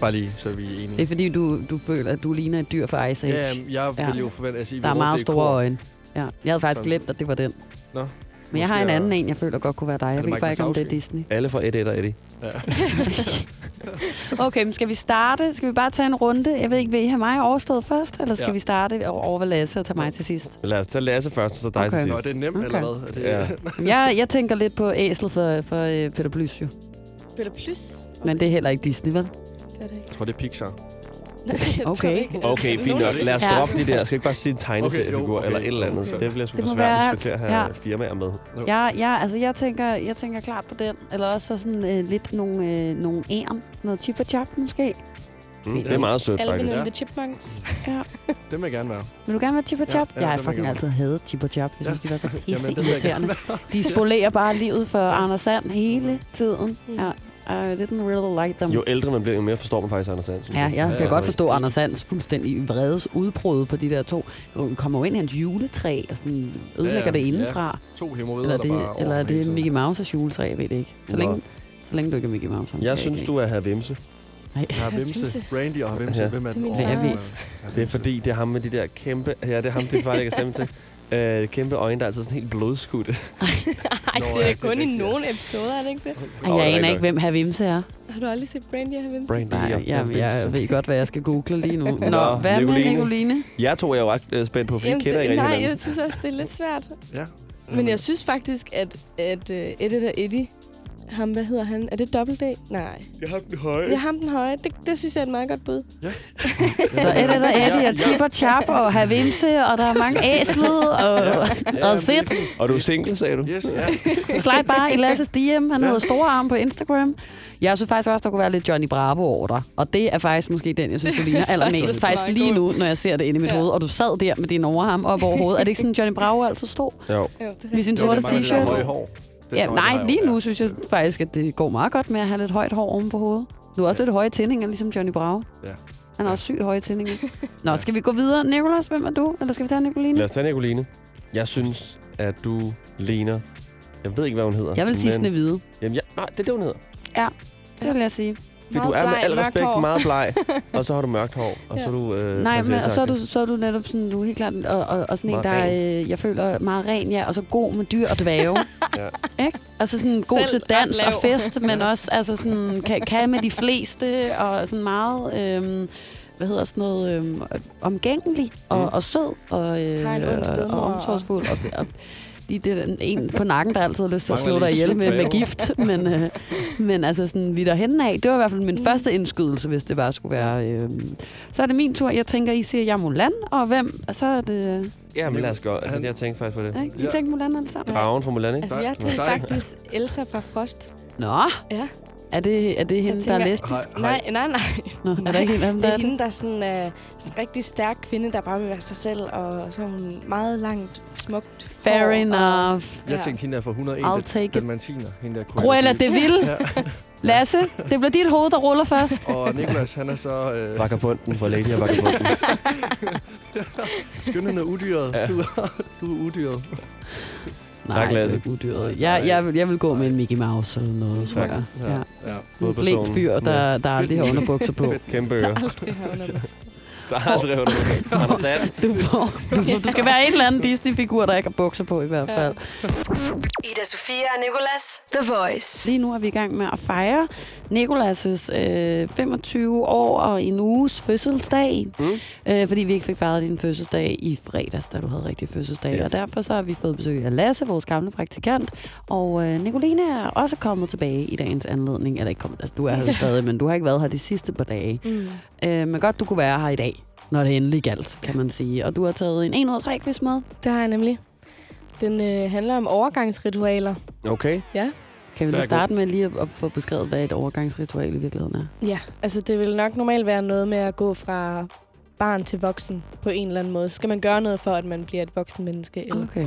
Bare lige, så vi er det enige. er fordi, du, du føler, at du ligner et dyr fra Ice Age. Ja, jeg Ja. vil jo forvente, at sige, Der er meget store øjne. Ja. Jeg havde faktisk glemt, at det var den. Nå. Men jeg har en er- anden en, jeg føler godt kunne være dig. Jeg det ved bare ikke, om det er? Disney. Alle fra Eddie og Eddie. Ja. Okay, men skal vi starte? Skal vi bare tage en runde? Jeg ved ikke, vil I have mig overstået først? Eller skal Ja. vi starte over Lasse og tage mig til sidst? Lad os tage Lasse først, og så dig Okay. til Nå, sidst. det er nemt, Okay. eller hvad? Er det, Ja. Jeg, jeg tænker lidt på æslet for, for øh, Peter Plys, jo. Peter Plus? Men det er heller ikke Disney, vel? Det er det ikke. Jeg tror, det er Pixar. Okay. Okay, fint nok. Lad os Ja. droppe de der. Skal ikke bare sige en tegneseriefigur Okay, jo, okay. eller et eller andet? Okay. Det bliver sgu Det for må svært, være- vi skal til at have ja. firmaer med. Jeg, jeg, altså, jeg, tænker, jeg tænker klart på den. Eller også så sådan øh, lidt nogle, øh, nogle æren. Noget chip og chap måske. Mm, det er meget sødt, Alvin faktisk. and the Chipmunks. Ja. Det vil jeg gerne være. Vil du gerne være chip og Ja, chap? ja, jeg har det vil jeg fucking gerne. altid hadet chip og chap. Jeg synes, de var så pisse Jamen, det vil jeg gerne irriterende. De spolerer bare livet for Anders Sand hele tiden. Mm. Ja. I didn't really like them. Jo ældre man bliver, jo mere forstår man faktisk Anders Sand. synes Ja, jeg kan Ja, godt så- forstå Anders Sands fuldstændig vredes udbrud på de der to. Hun kommer jo ind i hans juletræ og sådan ødelægger Ja, det ja. indenfra. To hemorrider, Eller, der det, bare eller er det. Mickey Mouse's juletræ, jeg ved det ikke. Så Nå. længe, så længe du ikke er Mickey Mouse. kan Jeg synes, ikke du er her Vimse. Nej. Jeg har Vimse. Randy og Vimse. Ja. Hvem er den? Det ja, Det er fordi, det er ham med de der kæmpe... Ja, det er ham, det er faktisk ikke stemme til. Øh, kæmpe øjne, der er altid sådan helt blodskudte. Ej, det er kun i nogle episoder, er det ikke det? Ej, jeg er aner ikke hvem Herr Vimse er. Har du aldrig set Brandy og Vimse? Brandy Nej, jeg, jeg Vimse. ved godt, hvad jeg skal google lige nu. Nå, Nå, hvad med Nicoline. Nicoline? Jeg to er jo ret øh, spændt på, for Jamen, I kender det, ikke nej, hinanden. jeg synes også, det er lidt svært. Ja. Men jeg synes faktisk, at, at uh, Eddie og Eddie, ham, hvad hedder han? Er det dobbelt D? Nej. Jeg har den høje. Ja, ham den høje. Det, det synes jeg er et meget godt bud. Så er det der Eddie og Chip og Chap og Herr Vimse, og der er mange æslet og, og Sid. Og du er single, sagde du? Yes, ja. Slide bare i Lasses DM. Han hedder Store Arm på Instagram. Jeg synes faktisk også, der kunne være lidt Johnny Bravo over dig. Og det er faktisk måske den, jeg synes, du ligner allermest. Faktisk lige nu, når jeg ser det inde i mit Ja. hoved. Og du sad der med din overarm op over hovedet. Er det ikke sådan, Johnny Bravo altid stod? Jo. Jo, det er Med sin Jo, det sorte er har t-shirt? Ja, det nej, lige nu ja. synes jeg faktisk, at det går meget godt med at have lidt højt hår oven på hovedet. Du har også lidt høje tændinger, ligesom Johnny Bravo. Ja. Han har også sygt høje tændinger. Nå, skal vi gå videre? Nicolas, hvem er du? Eller skal vi tage Nicoline? Lad os tage Nicoline. Jeg synes, at du ligner... Jeg ved ikke, hvad hun hedder. Jeg vil sige men- Snevide. Jamen, ja, nej, det er det, hun hedder. Det vil jeg sige. Fordi du er med al respekt hår. meget bleg, og så har du mørkt hår, og Ja. så er du øh, Nej, men og så er, du, så er du netop sådan, du er helt klart, og, og, og sådan en, Meget der er, øh, jeg føler, meget ren, ja, og så god med dyr og dvæve. Ja. Ikke? Altså sådan god Selv til dans og fest, men også altså sådan, kan, kan med de fleste, og sådan meget, øhm, hvad hedder sådan noget, øhm, omgængelig og, Mm. og sød og, øh, en og og- omsorgsfuld. Og, og, lige det er en på nakken, der altid har lyst til at slå dig ihjel med, med gift. Men, øh, men altså sådan, vi er derhenne af. Det var i hvert fald min Mm. første indskydelse, hvis det bare skulle være. Øh, så er det min tur. Jeg tænker, I siger, jeg er Mulan, og hvem? Så er det... Ja, men lad os gå. Altså, Han- jeg tænkte faktisk på det. Ikke? I Ja. tænker Mulan alle sammen? Dragen fra Mulan, ikke? Altså, jeg tænkte faktisk Elsa fra Frost. Nå, Ja. Er det, er det hende, der er tænker- lesbisk? Hej, Nej, nej, nej. Nå, er der ikke en af dem, Det der er er hende, der er sådan, øh, sådan en rigtig stærk kvinde, der bare vil være sig selv, og så har hun meget langt, smukt Fair hår, og- enough. Jeg tænkte hende der for 101 I'll take dalmatiner. Hende der Cruella de Vil. Ja. Lasse, det bliver dit hoved, der ruller først. Og Nikolas, han er så øh, Vagabunden fra Lady og Vagabunden. skønnende udyret. Ja. Du, er- du er udyret. Nej, det er Lasse. ikke udyret. Jeg, jeg, vil, jeg vil gå med en Mickey Mouse eller noget, tror Tak. jeg. Ja. ja. En Hovedpersonen. blink fyr, der, der aldrig har underbukser på. Kæmpe Der ører. aldrig har underbukser. Der er underbukser. Han har sat. Du, får, du, skal være en eller anden Disney-figur, der ikke har bukser på i hvert fald. Ida Sofia og Nicolas. The Voice. Lige nu er vi i gang med at fejre Nicolas' øh, 25 år og en uges fødselsdag. Mm. Øh, fordi vi ikke fik fejret din fødselsdag i fredags, da du havde rigtig fødselsdag. Yes. Og derfor så har vi fået besøg af Lasse, vores gamle praktikant. Og øh, Nicoline er også kommet tilbage i dagens anledning. Eller ikke kommet, altså du er her stadig, men du har ikke været her de sidste par dage. Mm. Øh, men godt, du kunne være her i dag, når det endelig galt, kan man sige. Og du har taget en 1 ud af 3 quiz med. Det har jeg nemlig. Den øh, handler om overgangsritualer. Okay. Ja. Kan vi Det lige starte med lige at, at få beskrevet, hvad et overgangsritual i virkeligheden er? Ja, altså det vil nok normalt være noget med at gå fra barn til voksen på en eller anden måde. Så skal man gøre noget for, at man bliver et voksen menneske eller Okay.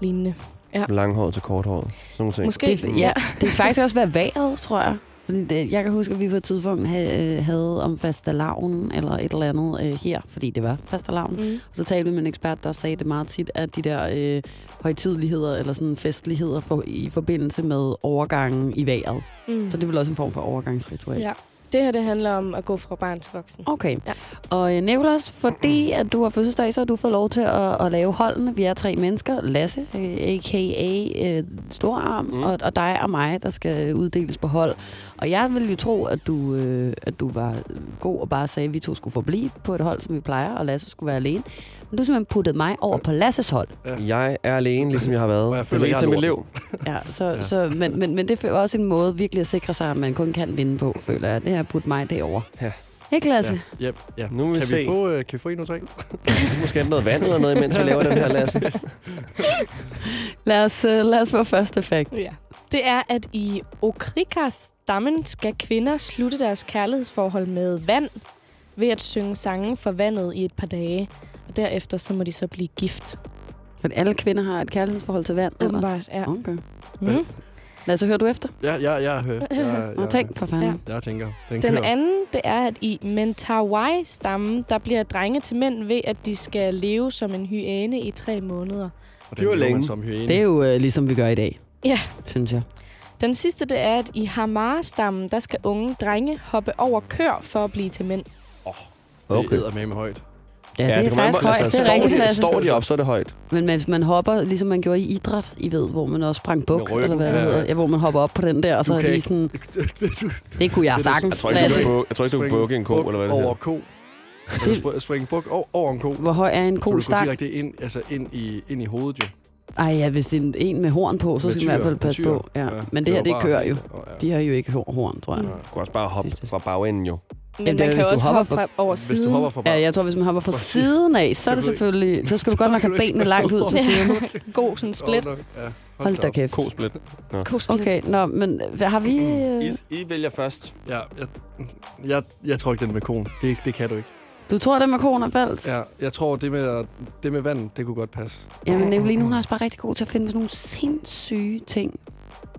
lignende. Ja. Langhåret til korthåret. Sådan nogle ting. Måske. Det, ja, det kan faktisk også være vejret, tror jeg. Fordi det, jeg kan huske, at vi på et tidspunkt havde, havde om fastelavnen eller et eller andet øh, her, fordi det var fastelavn. Mm. Og så talte vi med en ekspert, der sagde det meget tit, at de der øh, højtidligheder eller sådan festligheder for, i forbindelse med overgangen i vejret. Mm. Så det er vel også en form for overgangsritual. Ja. Det her det handler om at gå fra barn til voksen. Okay. Ja. Og øh, Nicolas, fordi at du har fødselsdag, så har du fået lov til at, at lave holdene. Vi er tre mennesker. Lasse, øh, a.k.a. Øh, Storarm, mm. og, og dig og mig, der skal uddeles på hold. Og jeg ville jo tro, at du, øh, at du var god og bare sagde, at vi to skulle forblive på et hold, som vi plejer, og Lasse skulle være alene. Men du har simpelthen puttet mig over på Lasses hold. Jeg er alene, ligesom jeg har været. Og jeg det føler, meste jeg af er mit liv. lorten. Ja, så, ja. Så, men, men, men det er også en måde virkelig at sikre sig, at man kun kan vinde på, føler jeg. Det er at putte mig derover. Ja. Ikke, Lasse? Ja, yep, ja. Nu vil vi Kan se. vi, få, øh, kan vi få en og tre? Måske noget vand eller noget, imens vi laver den her, Lasse. Lad os, uh, lad os få første fakt. Ja. Det er, at i Okrika-stammen skal kvinder slutte deres kærlighedsforhold med vand ved at synge sange for vandet i et par dage. Og derefter så må de så blive gift. For alle kvinder har et kærlighedsforhold til vand. Åbenbart, ja. Okay. Mm. Lad hører du efter. Ja, ja, jeg hører. Jeg, jeg, Nå, tænk for fanden. Ja. jeg tænker. Den, Den kører. anden, det er, at i Mentawai-stammen, der bliver drenge til mænd ved, at de skal leve som en hyæne i tre måneder. Og Det lever man længe. som hyæne. Det er jo øh, ligesom vi gør i dag, Ja. synes jeg. Den sidste, det er, at i Hamar-stammen, der skal unge drenge hoppe over kør for at blive til mænd. Det er med med højt. Ja, ja det er kommer an faktisk på- højt. altså, det er står rigtigt, de. Står de op, så er det højt. Men mens man hopper, ligesom man gjorde i idræt, I ved, hvor man også sprang buk, ryggen, eller hvad det ja. hedder. Ja, hvor man hopper op på den der, og så Du er lige sådan... Du- Det kunne jeg Det er sagtens, Jeg tror ikke, du jeg tror ikke, du kan bukke en ko, buk eller hvad det over hedder. ko. Eller spr- Spring buk over, over en ko. Hvor høj er en Så du ko går direkte ind, altså ind, i, ind i hovedet, jo. Ej ja, hvis det er en- en med horn på, så skal man i hvert fald passe på. Ja. Ja, Men det det her, det kører jo. De har jo ikke hor- horn, tror jeg. Ja. Du kan også bare hoppe fra bagenden, jo. Men Jamen, man kan hvis også hoppe fra- over Hvis siden. du hopper fra Ja, jeg tror, hvis man hopper fra Fra siden af, så er det selvfølgelig... Så skal du godt nok have benene langt ud til siden. God sådan split. Ja, Hold da kæft. Kosplit. Kosplit. Okay, nå, men hvad har vi... øh, I, I vælger først. Ja, jeg, jeg, jeg tror ikke, den med kon. Det, det kan du ikke. Du tror, det med konen er falsk? Ja, jeg tror, det med, det med vand, det kunne godt passe. Jamen, Nicoline, hun er også bare rigtig god til at finde sådan nogle sindssyge ting.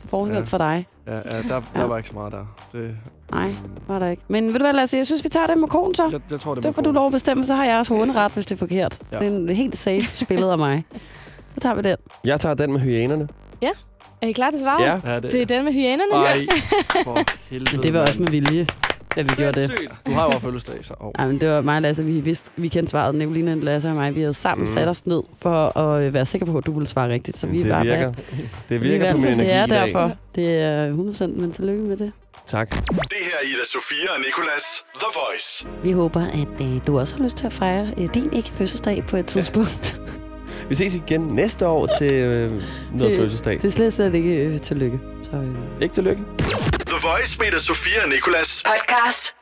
Forskel Ja. for dig. Ja, ja der, der Ja. var ikke så meget der. Det, Nej, var der ikke. Men ved du hvad, Lasse, jeg synes, vi tager det med konen så. jeg, jeg tror, det med får du lov at bestemme, så har jeg også hånderet, hvis det er forkert. Ja. Det er en helt safe spillet af mig. Så tager vi den. Jeg tager den med hyænerne. Er I klar til svaret? Ja. Ja, det, Det er den med hyænerne. Ej, for helvede. Men det var også med vilje, da vi gjorde det. Du har jo også fødselsdag, så... Oh. Ej, men det var mig og Lasse, vi, vidste, vi kendte svaret. Nicoline, Lasse og mig, vi havde sammen Mm. mm. sat os ned for at øh, være sikre på, at du ville svare rigtigt. Så vi det bare virker. Det vi virker på min energi Det er i dag. derfor. Det er 100%, men tillykke med det. Tak. Det her er Ida Sofia og Nicolas The Voice. Vi håber, at øh, du også har lyst til at fejre øh, din ikke fødselsdag på et tidspunkt. Vi ses igen næste år til øh, noget Det- fødselsdag. det er slet, slet ikke øh, tillykke. Så, øh. Ikke tillykke. The Voice med Ida Sofia og Nicolas. Podcast